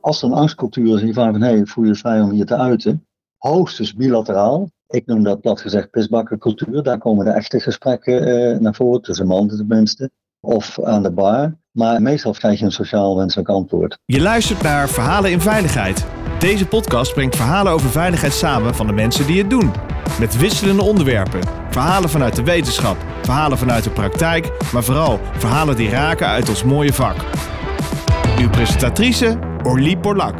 Als er een angstcultuur is je vraagt van, hey, voel je vrij om je te uiten? Hoogstens bilateraal. Ik noem dat plat gezegd pisbakkencultuur. Daar komen de echte gesprekken uh, naar voren, tussen mannen tenminste. Of aan de bar. Maar meestal krijg je een sociaal wenselijk antwoord. Je luistert naar Verhalen in Veiligheid. Deze podcast brengt verhalen over veiligheid samen van de mensen die het doen. Met wisselende onderwerpen. Verhalen vanuit de wetenschap, verhalen vanuit de praktijk, maar vooral verhalen die raken uit ons mooie vak. Uw presentatrice Orlie Borlak.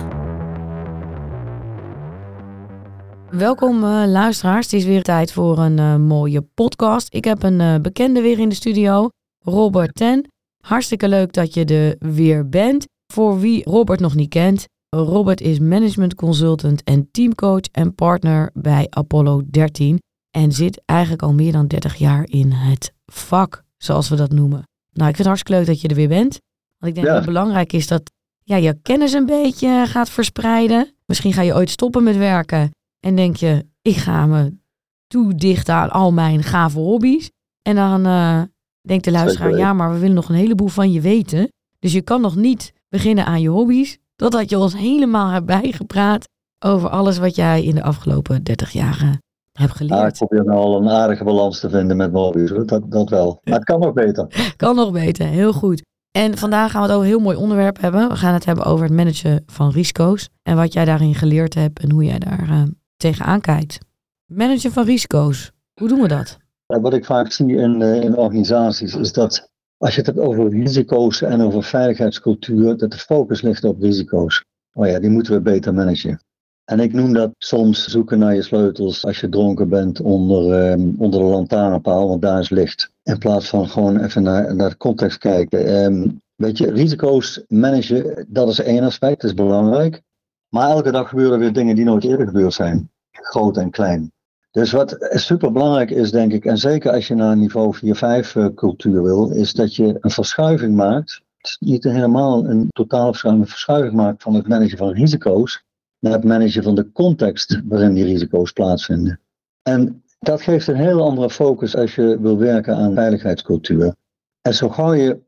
Welkom uh, luisteraars, het is weer tijd voor een uh, mooie podcast. Ik heb een uh, bekende weer in de studio, Robert Ten. Hartstikke leuk dat je er weer bent. Voor wie Robert nog niet kent, Robert is management consultant en teamcoach en partner bij Apollo 13 en zit eigenlijk al meer dan 30 jaar in het vak, zoals we dat noemen. Nou, ik vind het hartstikke leuk dat je er weer bent. Want ik denk dat het belangrijk is dat ja, je kennis een beetje gaat verspreiden. Misschien ga je ooit stoppen met werken en denk je, ik ga me toedichten aan al mijn gave hobby's. En dan uh, denkt de luisteraar, ja, maar we willen nog een heleboel van je weten. Dus je kan nog niet beginnen aan je hobby's, totdat je ons helemaal hebt bijgepraat over alles wat jij in de afgelopen 30 jaar heb geleerd. Ah, ik probeer nou al een aardige balans te vinden met mijn dat, dat wel. Maar het kan nog beter. kan nog beter, heel goed. En vandaag gaan we het over een heel mooi onderwerp hebben. We gaan het hebben over het managen van risico's. En wat jij daarin geleerd hebt en hoe jij daar uh, tegenaan kijkt. Managen van risico's, hoe doen we dat? Wat ik vaak zie in, uh, in organisaties is dat als je het hebt over risico's en over veiligheidscultuur, dat de focus ligt op risico's. Oh ja, die moeten we beter managen. En ik noem dat soms zoeken naar je sleutels als je dronken bent onder, um, onder de lantaarnpaal, want daar is licht. In plaats van gewoon even naar, naar de context kijken. Um, weet je, risico's managen, dat is één aspect, dat is belangrijk. Maar elke dag gebeuren weer dingen die nooit eerder gebeurd zijn. Groot en klein. Dus wat super belangrijk is, denk ik, en zeker als je naar niveau 4-5 uh, cultuur wil, is dat je een verschuiving maakt. Niet helemaal een totale verschuiving, een verschuiving maakt van het managen van risico's naar het managen van de context waarin die risico's plaatsvinden. En dat geeft een heel andere focus als je wil werken aan veiligheidscultuur. En zo gauw je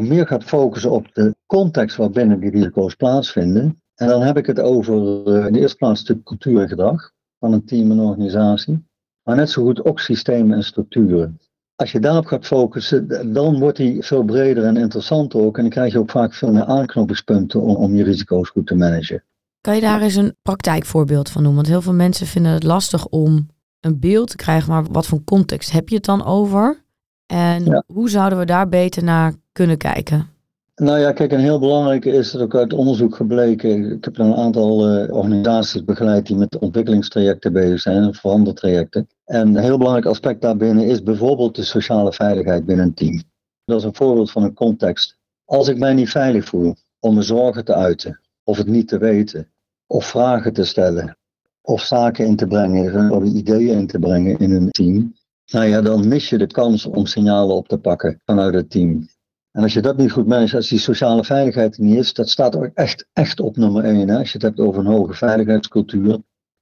meer gaat focussen op de context waarbinnen die risico's plaatsvinden. En dan heb ik het over uh, in de eerste plaats de cultuur en gedrag van een team en organisatie. Maar net zo goed ook systemen en structuren. Als je daarop gaat focussen, dan wordt die veel breder en interessanter ook. En dan krijg je ook vaak veel meer aanknopingspunten om, om je risico's goed te managen. Kan je daar eens een praktijkvoorbeeld van noemen? Want heel veel mensen vinden het lastig om een beeld te krijgen, maar wat voor context heb je het dan over? En hoe zouden we daar beter naar kunnen kijken? Nou ja, kijk, een heel belangrijke is dat ook uit onderzoek gebleken. Ik heb een aantal uh, organisaties begeleid die met ontwikkelingstrajecten bezig zijn, of verandertrajecten. En een heel belangrijk aspect daarbinnen is bijvoorbeeld de sociale veiligheid binnen een team. Dat is een voorbeeld van een context. Als ik mij niet veilig voel om mijn zorgen te uiten, of het niet te weten, of vragen te stellen, of zaken in te brengen, of ideeën in te brengen in een team, nou ja, dan mis je de kans om signalen op te pakken vanuit het team. En als je dat niet goed managt, als die sociale veiligheid er niet is, dat staat ook echt, echt op nummer één. Hè? Als je het hebt over een hoge veiligheidscultuur,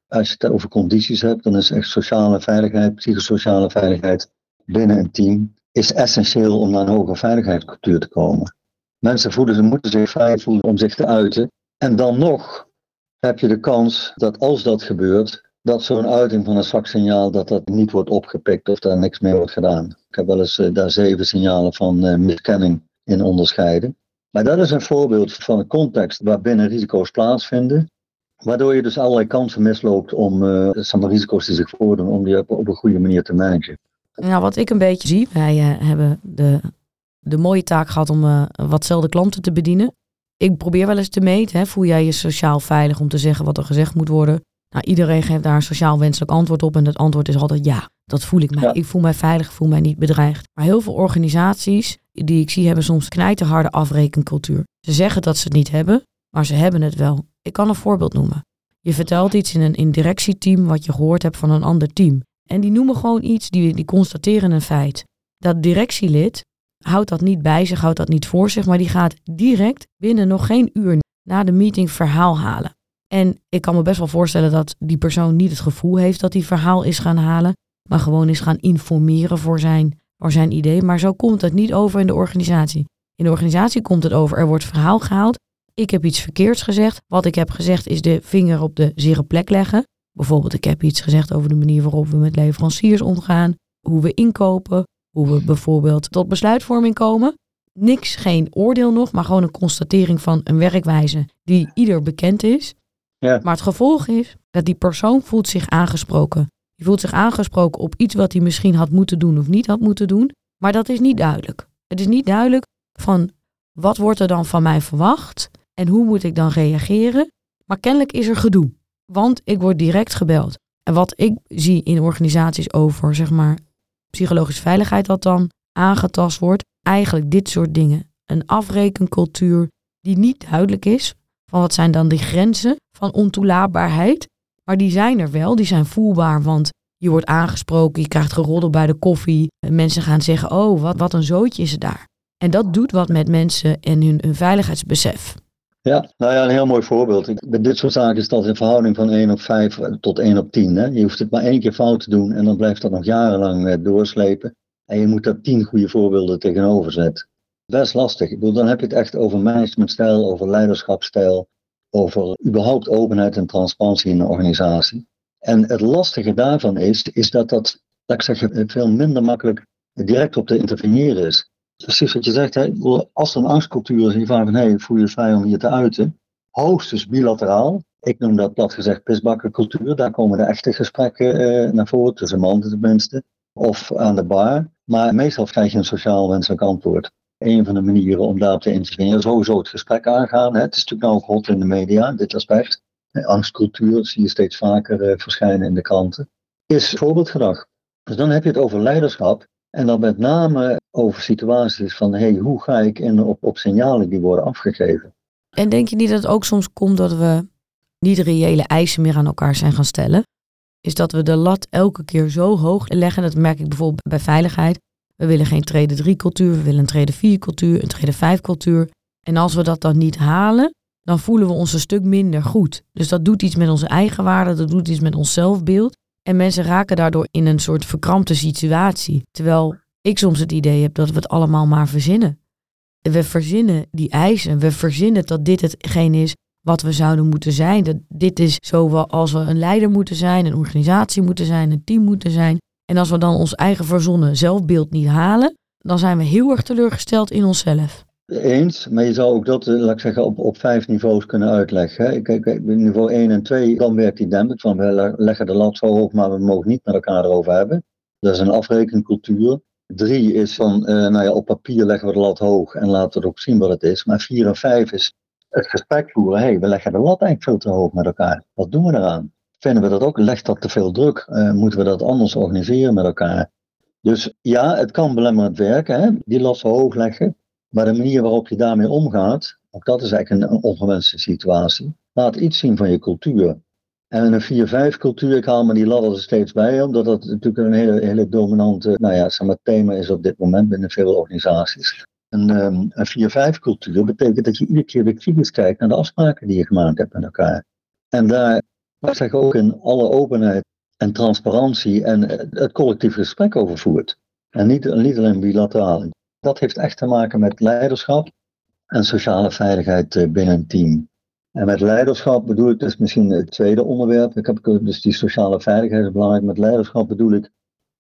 als je het over condities hebt, dan is echt sociale veiligheid, psychosociale veiligheid binnen een team, is essentieel om naar een hoge veiligheidscultuur te komen. Mensen voelen, ze moeten zich vrij voelen om zich te uiten. En dan nog heb je de kans dat als dat gebeurt, dat zo'n uiting van een zwak signaal dat dat niet wordt opgepikt of daar niks mee wordt gedaan. Ik heb wel eens uh, daar zeven signalen van uh, miskenning in onderscheiden. Maar dat is een voorbeeld van een context waarbinnen risico's plaatsvinden, waardoor je dus allerlei kansen misloopt om uh, risico's die zich voordoen, om die op, een goede manier te managen. Nou, wat ik een beetje zie, wij hebben de, de mooie taak gehad om watzelfde klanten te bedienen. Ik probeer wel eens te meten, hè, voel jij je sociaal veilig om te zeggen wat er gezegd moet worden? Nou, iedereen geeft daar een sociaal wenselijk antwoord op en het antwoord is altijd ja. Dat voel ik mij. Ik voel mij veilig, ik voel mij niet bedreigd. Maar heel veel organisaties die ik zie hebben soms knijterharde afrekencultuur. Ze zeggen dat ze het niet hebben, maar ze hebben het wel. Ik kan een voorbeeld noemen. Je vertelt iets in een in directieteam wat je gehoord hebt van een ander team. En die noemen gewoon iets, die, die constateren een feit. Dat directielid houdt dat niet bij zich, houdt dat niet voor zich, maar die gaat direct binnen nog geen uur na de meeting verhaal halen. En ik kan me best wel voorstellen dat die persoon niet het gevoel heeft dat hij verhaal is gaan halen, maar gewoon is gaan informeren voor zijn, voor zijn idee. Maar zo komt het niet over in de organisatie. In de organisatie komt het over, er wordt verhaal gehaald ik heb iets verkeerds gezegd. Wat ik heb gezegd is de vinger op de zere plek leggen. Bijvoorbeeld, ik heb iets gezegd over de manier waarop we met leveranciers omgaan, hoe we inkopen, hoe we bijvoorbeeld tot besluitvorming komen. Niks, geen oordeel nog, maar gewoon een constatering van een werkwijze die ieder bekend is. Ja. Maar het gevolg is dat die persoon voelt zich aangesproken. Die voelt zich aangesproken op iets wat hij misschien had moeten doen of niet had moeten doen. Maar dat is niet duidelijk. Het is niet duidelijk van wat wordt er dan van mij verwacht en hoe moet ik dan reageren. Maar kennelijk is er gedoe, want ik word direct gebeld. En wat ik zie in organisaties over, zeg maar, psychologische veiligheid dat dan aangetast wordt, eigenlijk dit soort dingen. Een afrekencultuur die niet duidelijk is van wat zijn dan die grenzen van ontoelaatbaarheid. Maar die zijn er wel, die zijn voelbaar, want je wordt aangesproken, je krijgt geroddel bij de koffie. En mensen gaan zeggen, oh, wat, wat een zootje is daar. En dat doet wat met mensen en hun, hun veiligheidsbesef. Ja, nou ja, een heel mooi voorbeeld. Bij dit soort zaken is dat een verhouding van 1 op 5 tot 1 op 10. Hè? Je hoeft het maar één keer fout te doen en dan blijft dat nog jarenlang eh, doorslepen. En je moet daar 10 goede voorbeelden tegenover zetten. Best lastig. Ik bedoel, dan heb je het echt over managementstijl, over leiderschapsstijl, over überhaupt openheid en transparantie in een organisatie. En het lastige daarvan is, is dat dat, laat ik zeggen, veel minder makkelijk direct op te interveneren is. Precies wat je zegt, als er een angstcultuur is van hey, voel je je vrij om je te uiten, hoogstens bilateraal. Ik noem dat plat gezegd pisbakkencultuur. Daar komen de echte gesprekken eh, naar voren, tussen mannen tenminste, of aan de bar. Maar meestal krijg je een sociaal wenselijk antwoord. Een van de manieren om daarop te interveneren, sowieso het gesprek aangaan. Hè? Het is natuurlijk nou ook hot in de media, dit aspect. Eh, Angstcultuur zie je steeds vaker eh, verschijnen in de kranten. Is voorbeeldgedrag. Dus dan heb je het over leiderschap. En dan met name over situaties van hey, hoe ga ik in op, op signalen die worden afgegeven. En denk je niet dat het ook soms komt dat we niet reële eisen meer aan elkaar zijn gaan stellen? Is dat we de lat elke keer zo hoog leggen. Dat merk ik bijvoorbeeld bij veiligheid. We willen geen trede 3 cultuur, we willen een trede 4 cultuur, een trede 5 cultuur. En als we dat dan niet halen, dan voelen we ons een stuk minder goed. Dus dat doet iets met onze eigen waarde, dat doet iets met ons zelfbeeld. En mensen raken daardoor in een soort verkrampte situatie. Terwijl ik soms het idee heb dat we het allemaal maar verzinnen. We verzinnen die eisen, we verzinnen dat dit hetgeen is wat we zouden moeten zijn. Dat dit is zoals we een leider moeten zijn, een organisatie moeten zijn, een team moeten zijn. En als we dan ons eigen verzonnen zelfbeeld niet halen, dan zijn we heel erg teleurgesteld in onszelf. Eens, maar je zou ook dat, eh, laat ik zeggen, op, op vijf niveaus kunnen uitleggen. Niveau 1 en 2, dan werkt die dempend van we le- leggen de lat zo hoog, maar we mogen niet met elkaar erover hebben. Dat is een afrekencultuur. Drie is van, eh, nou ja, op papier leggen we de lat hoog en laten we ook zien wat het is. Maar vier en vijf is het gesprek voeren. Hey, we leggen de lat eigenlijk veel te hoog met elkaar. Wat doen we eraan? Vinden we dat ook? Legt dat te veel druk? Eh, moeten we dat anders organiseren met elkaar? Dus ja, het kan belemmerend werken, hè? die lat zo hoog leggen. Maar de manier waarop je daarmee omgaat, ook dat is eigenlijk een, een ongewenste situatie. Laat iets zien van je cultuur. En een 4-5 cultuur, ik haal me die ladder er steeds bij, omdat dat natuurlijk een hele, hele dominante nou ja, zeg maar, thema is op dit moment binnen veel organisaties. Een, um, een 4-5 cultuur betekent dat je iedere keer weer kritisch kijkt naar de afspraken die je gemaakt hebt met elkaar. En daar zeg ook in alle openheid en transparantie en het collectief gesprek over voert. En niet, niet alleen bilateraal. Dat heeft echt te maken met leiderschap en sociale veiligheid binnen een team. En met leiderschap bedoel ik dus misschien het tweede onderwerp. Ik heb dus die sociale veiligheid is belangrijk. Met leiderschap bedoel ik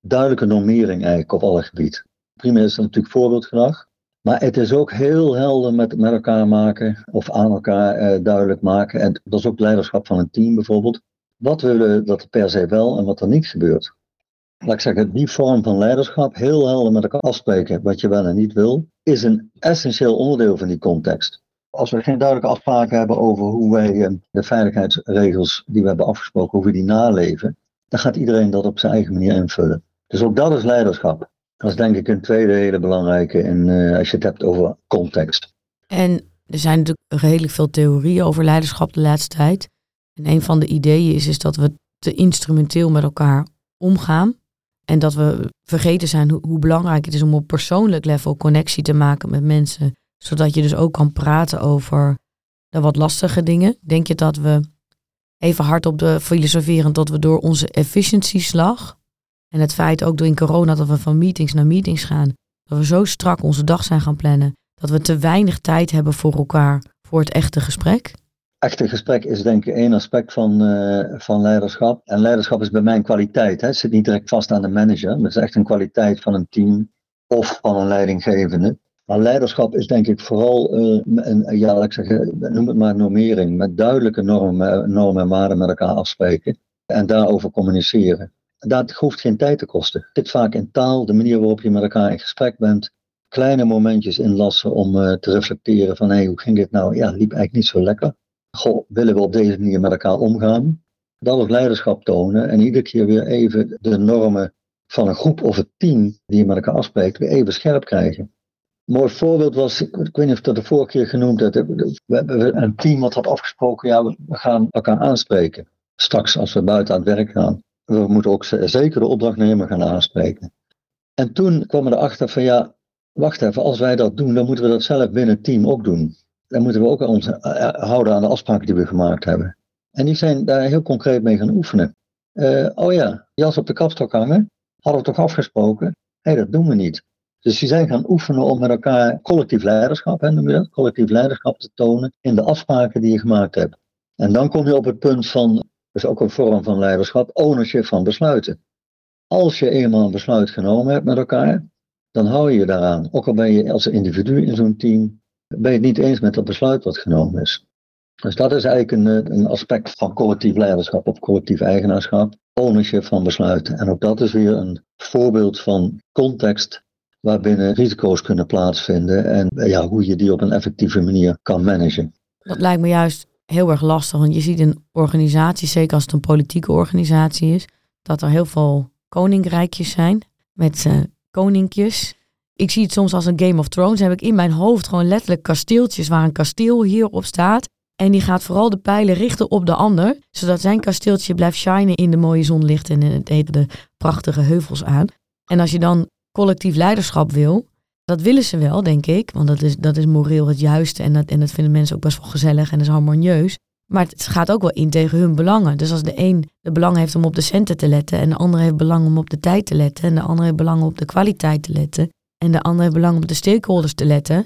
duidelijke normering eigenlijk op alle gebieden. Prima is natuurlijk voorbeeldgedrag. Maar het is ook heel helder met, met elkaar maken of aan elkaar eh, duidelijk maken. En dat is ook leiderschap van een team bijvoorbeeld. Wat willen we dat er per se wel en wat er niet gebeurt. Laat ik zeggen, die vorm van leiderschap, heel helder met elkaar afspreken wat je wel en niet wil, is een essentieel onderdeel van die context. Als we geen duidelijke afspraken hebben over hoe wij de veiligheidsregels die we hebben afgesproken, hoe we die naleven, dan gaat iedereen dat op zijn eigen manier invullen. Dus ook dat is leiderschap. Dat is denk ik een tweede hele belangrijke in, uh, als je het hebt over context. En er zijn natuurlijk redelijk veel theorieën over leiderschap de laatste tijd. En een van de ideeën is, is dat we te instrumenteel met elkaar omgaan. En dat we vergeten zijn hoe, hoe belangrijk het is om op persoonlijk level connectie te maken met mensen. Zodat je dus ook kan praten over de wat lastige dingen. Denk je dat we even hard op de filosoferend dat we door onze efficiëntieslag en het feit ook door in corona dat we van meetings naar meetings gaan, dat we zo strak onze dag zijn gaan plannen, dat we te weinig tijd hebben voor elkaar, voor het echte gesprek? Echte gesprek is denk ik één aspect van, uh, van leiderschap. En leiderschap is bij mij een kwaliteit. Hè. Het zit niet direct vast aan de manager. Het is echt een kwaliteit van een team of van een leidinggevende. Maar leiderschap is denk ik vooral uh, een, ja, ik zeg, noem het maar normering. Met duidelijke normen, normen en waarden met elkaar afspreken. En daarover communiceren. Dat hoeft geen tijd te kosten. Het zit vaak in taal, de manier waarop je met elkaar in gesprek bent. Kleine momentjes inlassen om uh, te reflecteren van hey, hoe ging dit nou? Ja, liep eigenlijk niet zo lekker. Goh, willen we op deze manier met elkaar omgaan? Dat is leiderschap tonen en iedere keer weer even de normen van een groep of een team die je met elkaar afspreekt, weer even scherp krijgen. Een mooi voorbeeld was, ik weet niet of dat de vorige keer genoemd heb, we een team wat had afgesproken, ja, we gaan elkaar aanspreken. Straks als we buiten aan het werk gaan. We moeten ook zeker de opdrachtnemer gaan aanspreken. En toen kwam we erachter van ja, wacht even, als wij dat doen, dan moeten we dat zelf binnen het team ook doen. Dan moeten we ook ons eh, houden aan de afspraken die we gemaakt hebben. En die zijn daar heel concreet mee gaan oefenen. Uh, oh ja, jas op de kapstok hangen, hadden we toch afgesproken? Hé, hey, dat doen we niet. Dus die zijn gaan oefenen om met elkaar collectief leiderschap, hè, noem collectief leiderschap te tonen in de afspraken die je gemaakt hebt. En dan kom je op het punt van, is ook een vorm van leiderschap, ownership van besluiten. Als je eenmaal een besluit genomen hebt met elkaar, dan hou je je daaraan. Ook al ben je als individu in zo'n team, ben je het niet eens met dat besluit wat genomen is. Dus dat is eigenlijk een, een aspect van collectief leiderschap of collectief eigenaarschap, ownership van besluiten. En ook dat is weer een voorbeeld van context waarbinnen risico's kunnen plaatsvinden en ja, hoe je die op een effectieve manier kan managen. Dat lijkt me juist heel erg lastig, want je ziet in organisaties, zeker als het een politieke organisatie is, dat er heel veel koninkrijkjes zijn met uh, koninkjes. Ik zie het soms als een Game of Thrones. Heb ik in mijn hoofd gewoon letterlijk kasteeltjes waar een kasteel hierop staat. En die gaat vooral de pijlen richten op de ander, zodat zijn kasteeltje blijft shinen in de mooie zonlicht en het de prachtige heuvels aan. En als je dan collectief leiderschap wil, dat willen ze wel, denk ik, want dat is, dat is moreel het juiste en dat, en dat vinden mensen ook best wel gezellig en dat is harmonieus. Maar het gaat ook wel in tegen hun belangen. Dus als de een de belang heeft om op de centen te letten en de ander heeft belang om op de tijd te letten en de ander heeft belang om op de kwaliteit te letten en de ander heeft belang om op de stakeholders te letten,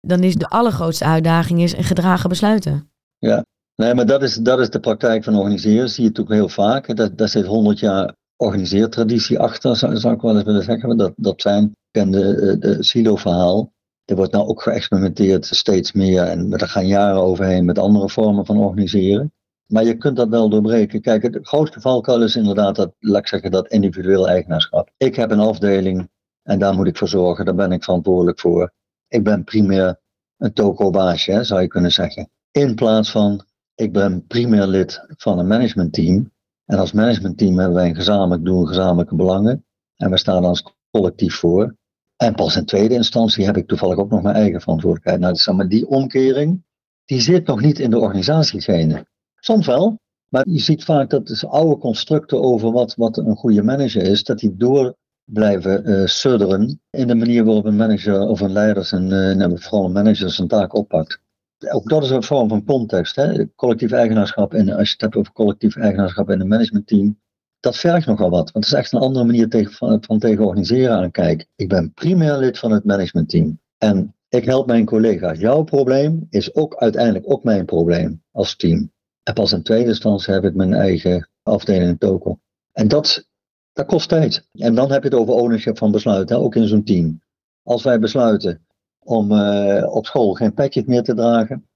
dan is de allergrootste uitdaging is een gedragen besluiten. Ja, nee, maar dat is, dat is de praktijk van organiseren. Zie je natuurlijk heel vaak. Dat, dat zit 100 jaar organiseertraditie achter, zou, ik wel eens willen zeggen. Dat, dat zijn, kende de, de silo-verhaal. Er wordt nou ook geëxperimenteerd steeds meer en er gaan jaren overheen met andere vormen van organiseren. Maar je kunt dat wel doorbreken. Kijk, het grootste valkuil is inderdaad dat, laat ik zeggen, dat individueel eigenaarschap. Ik heb een afdeling en daar moet ik voor zorgen, daar ben ik verantwoordelijk voor. Ik ben primair een toko-baasje, zou je kunnen zeggen. In plaats van, ik ben primair lid van een managementteam. En als managementteam hebben wij een gezamenlijk doel, gezamenlijke belangen. En we staan als collectief voor. En pas in tweede instantie heb ik toevallig ook nog mijn eigen verantwoordelijkheid. Nou, zeg maar, die omkering, die zit nog niet in de organisatiegene. Soms wel, maar je ziet vaak dat dus oude constructen over wat, wat een goede manager is, dat die door blijven uh, sudderen in de manier waarop een manager of een leider zijn, uh, vooral een manager zijn taak oppakt. Ook dat is een vorm van context. Hè? Collectief eigenaarschap, en als je het hebt over collectief eigenaarschap in een managementteam, dat vergt nogal wat. Want het is echt een andere manier tegen, van, van tegen organiseren aan kijk. Ik ben primair lid van het managementteam. En ik help mijn collega's. Jouw probleem is ook uiteindelijk ook mijn probleem als team. En pas in tweede instantie heb ik mijn eigen afdeling in toko. En dat, dat kost tijd. En dan heb je het over ownership van besluiten, ook in zo'n team. Als wij besluiten om uh, op school geen petjes meer te dragen.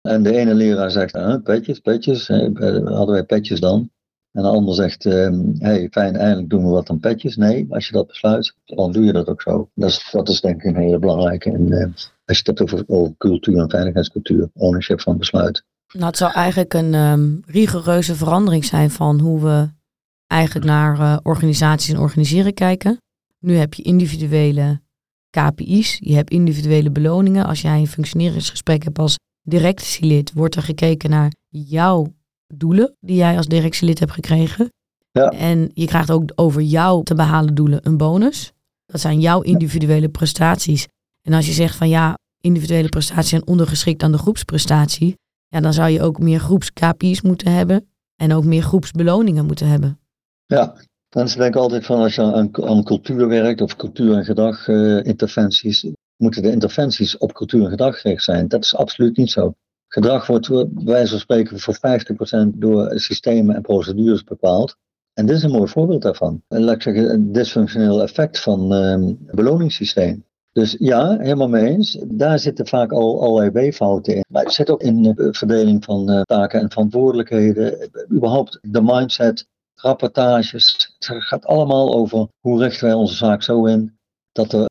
En de ene leraar zegt, petjes, petjes, hadden wij petjes dan? En de ander zegt, uh, hey, fijn, eindelijk doen we wat aan petjes. Nee, als je dat besluit, dan doe je dat ook zo. Dat is, denk ik een hele belangrijke. En uh, als je het hebt over, cultuur en veiligheidscultuur, ownership van besluit. Nou, het zou eigenlijk een um, rigoureuze verandering zijn van hoe we eigenlijk naar uh, organisaties en organiseren kijken. Nu heb je individuele KPI's, je hebt individuele beloningen. Als jij een functioneringsgesprek hebt als directielid, wordt er gekeken naar jouw doelen die jij als directielid hebt gekregen. Ja. En je krijgt ook over jouw te behalen doelen een bonus. Dat zijn jouw individuele prestaties. En als je zegt van ja, individuele prestaties zijn ondergeschikt aan de groepsprestatie, ja, dan zou je ook meer groeps-KPI's moeten hebben en ook meer groepsbeloningen moeten hebben. Ja, Mensen denken altijd van als je aan, aan cultuur werkt of cultuur- en gedraginterventies, uh, moeten de interventies op cultuur en gedrag gericht zijn. Dat is absoluut niet zo. Gedrag wordt bij wijze van spreken voor 50% door systemen en procedures bepaald. En dit is een mooi voorbeeld daarvan. Laat ik zeggen, een dysfunctioneel effect van um, het beloningssysteem. Dus ja, helemaal mee eens. Daar zitten vaak al allerlei weeffouten in. Maar het zit ook in de verdeling van uh, taken en verantwoordelijkheden. Überhaupt de mindset, rapportages. Het gaat allemaal over hoe richten wij onze zaak zo in dat er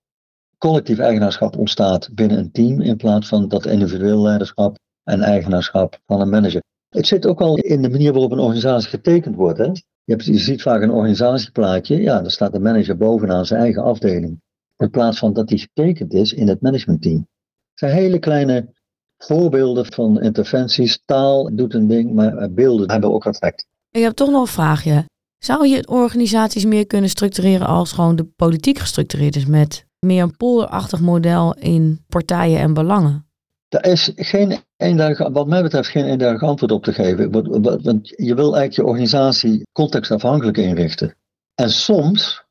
collectief eigenaarschap ontstaat binnen een team in plaats van dat individueel leiderschap en eigenaarschap van een manager. Het zit ook al in de manier waarop een organisatie getekend wordt. Hè? Je, hebt, je ziet vaak een organisatieplaatje, ja, dan staat de manager bovenaan zijn eigen afdeling. In plaats van dat die getekend is in het managementteam. Het zijn hele kleine voorbeelden van interventies. Taal doet een ding, maar beelden hebben ook effect. Ik heb toch nog een vraagje. Zou je organisaties meer kunnen structureren als gewoon de politiek gestructureerd is met meer een polderachtig model in partijen en belangen? Er is geen eenduidig, wat mij betreft geen eenduidig antwoord op te geven. Want je wil eigenlijk je organisatie contextafhankelijk inrichten. En soms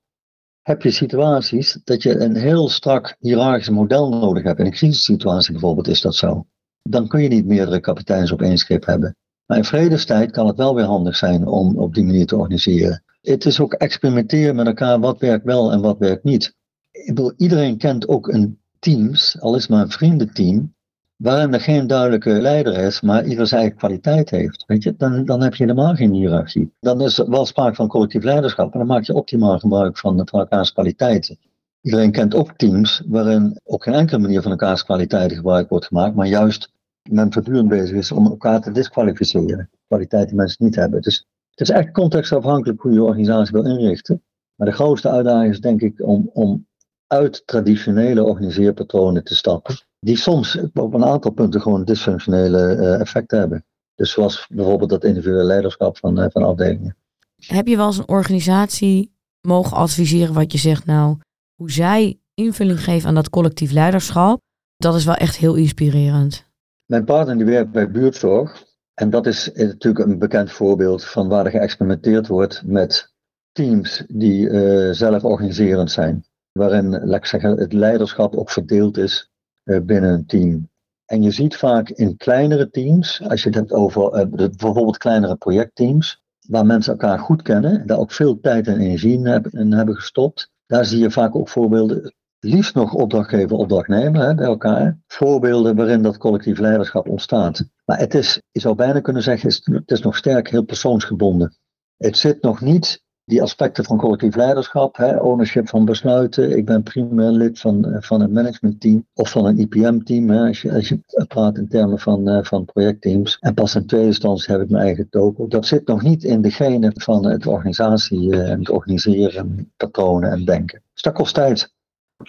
heb je situaties dat je een heel strak hiërarchisch model nodig hebt. In een crisissituatie bijvoorbeeld is dat zo. Dan kun je niet meerdere kapiteins op één schip hebben. Maar in vredestijd kan het wel weer handig zijn om op die manier te organiseren. Het is ook experimenteren met elkaar wat werkt wel en wat werkt niet. Ik bedoel, iedereen kent ook een teams, al is maar een vriendenteam, waarin er geen duidelijke leider is, maar ieder zijn eigen kwaliteit heeft. Weet je, dan, dan heb je helemaal geen hiërarchie. Dan is er wel sprake van collectief leiderschap en dan maak je optimaal gebruik van, van elkaars kwaliteiten. Iedereen kent ook teams waarin op geen enkele manier van elkaars kwaliteiten gebruik wordt gemaakt, maar juist men voortdurend bezig is om elkaar te disqualificeren. Kwaliteiten die mensen niet hebben. Dus het is echt contextafhankelijk hoe je organisatie wil inrichten. Maar de grootste uitdaging is denk ik om, om uit traditionele organiseerpatronen te stappen die soms op een aantal punten gewoon dysfunctionele uh, effecten hebben. Dus zoals bijvoorbeeld dat individuele leiderschap van, uh, van afdelingen. Heb je wel eens een organisatie mogen adviseren wat je zegt, nou, hoe zij invulling geven aan dat collectief leiderschap, dat is wel echt heel inspirerend. Mijn partner die werkt bij buurtzorg. En dat is natuurlijk een bekend voorbeeld van waar er geëxperimenteerd wordt met teams die uh, zelf organiserend zijn. Waarin, laat ik zeggen, het leiderschap ook verdeeld is eh, binnen een team. En je ziet vaak in kleinere teams, als je het hebt over uh, bijvoorbeeld kleinere projectteams, waar mensen elkaar goed kennen, daar ook veel tijd en energie in hebben gestopt, daar zie je vaak ook voorbeelden, liefst nog opdrachtgever, opdrachtnemer hè, bij elkaar, voorbeelden waarin dat collectief leiderschap ontstaat. Maar het is, je zou bijna kunnen zeggen, het is nog sterk heel persoonsgebonden. Het zit nog niet die aspecten van collectief leiderschap, hè, ownership van besluiten. Ik ben primair lid van, eh, van het managementteam of van een IPM-team, als je, als je praat in termen van, uh, van projectteams. En pas in tweede instantie heb ik mijn eigen toko. Dat zit nog niet in degene van het organisatie en het organiseren, patronen en denken. Dus dat kost tijd.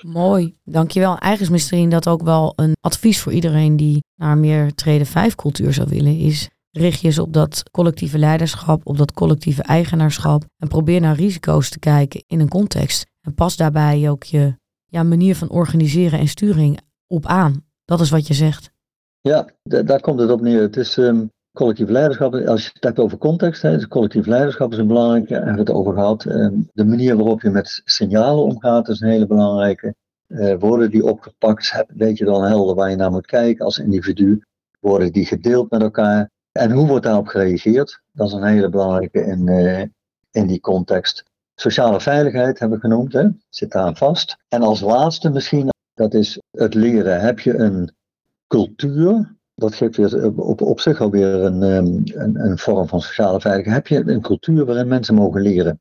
Mooi, dankjewel. Eigenlijk is misschien dat ook wel een advies voor iedereen die naar meer treden 5 cultuur zou willen, is richt je eens op dat collectieve leiderschap, op dat collectieve eigenaarschap. En probeer naar risico's te kijken in een context. En pas daarbij ook je ja, manier van organiseren en sturing op aan. Dat is wat je zegt. Ja, daar komt het op neer. Het is um, collectief leiderschap. Als je het hebt over context, hè, dus collectief leiderschap is een belangrijke. Daar hebben we het over gehad. Um, de manier waarop je met signalen omgaat is een hele belangrijke. Uh, worden die opgepakt, weet je dan helder waar je naar moet kijken als individu. Worden die gedeeld met elkaar? En hoe wordt daarop gereageerd? Dat is een hele belangrijke in, uh, in die context. Sociale veiligheid hebben we genoemd, hè? zit daar vast. En als laatste misschien, dat is het leren. Heb je een cultuur, dat geeft weer op, zich alweer een, ehm, een, een vorm van sociale veiligheid. Heb je een cultuur waarin mensen mogen leren?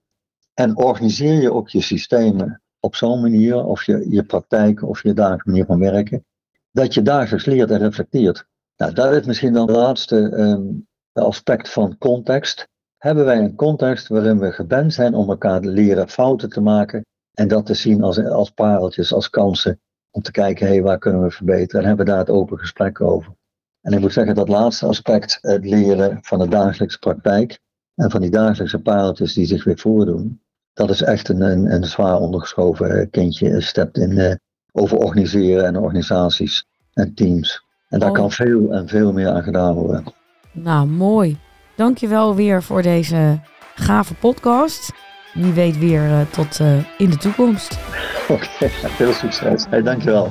En organiseer je ook je systemen op zo'n manier, of je, je praktijk of je dagelijkse manier van werken, dat je dagelijks leert en reflecteert. Nou, dat is misschien dan het laatste um, aspect van context. Hebben wij een context waarin we gewend zijn om elkaar te leren fouten te maken en dat te zien als, als pareltjes, als kansen om te kijken, hé, waar kunnen we verbeteren? En hebben we daar het open gesprek over. En ik moet zeggen, dat laatste aspect, het leren van de dagelijkse praktijk en van die dagelijkse pareltjes die zich weer voordoen, dat is echt een, een, een zwaar ondergeschoven kindje, stept in uh, over organiseren en organisaties en teams. En daar oh. kan veel en veel meer aan gedaan worden. Nou, mooi. Dankjewel weer voor deze gave podcast. Wie weet weer uh, tot uh, in de toekomst. Oké, okay, veel succes. Hey, dankjewel.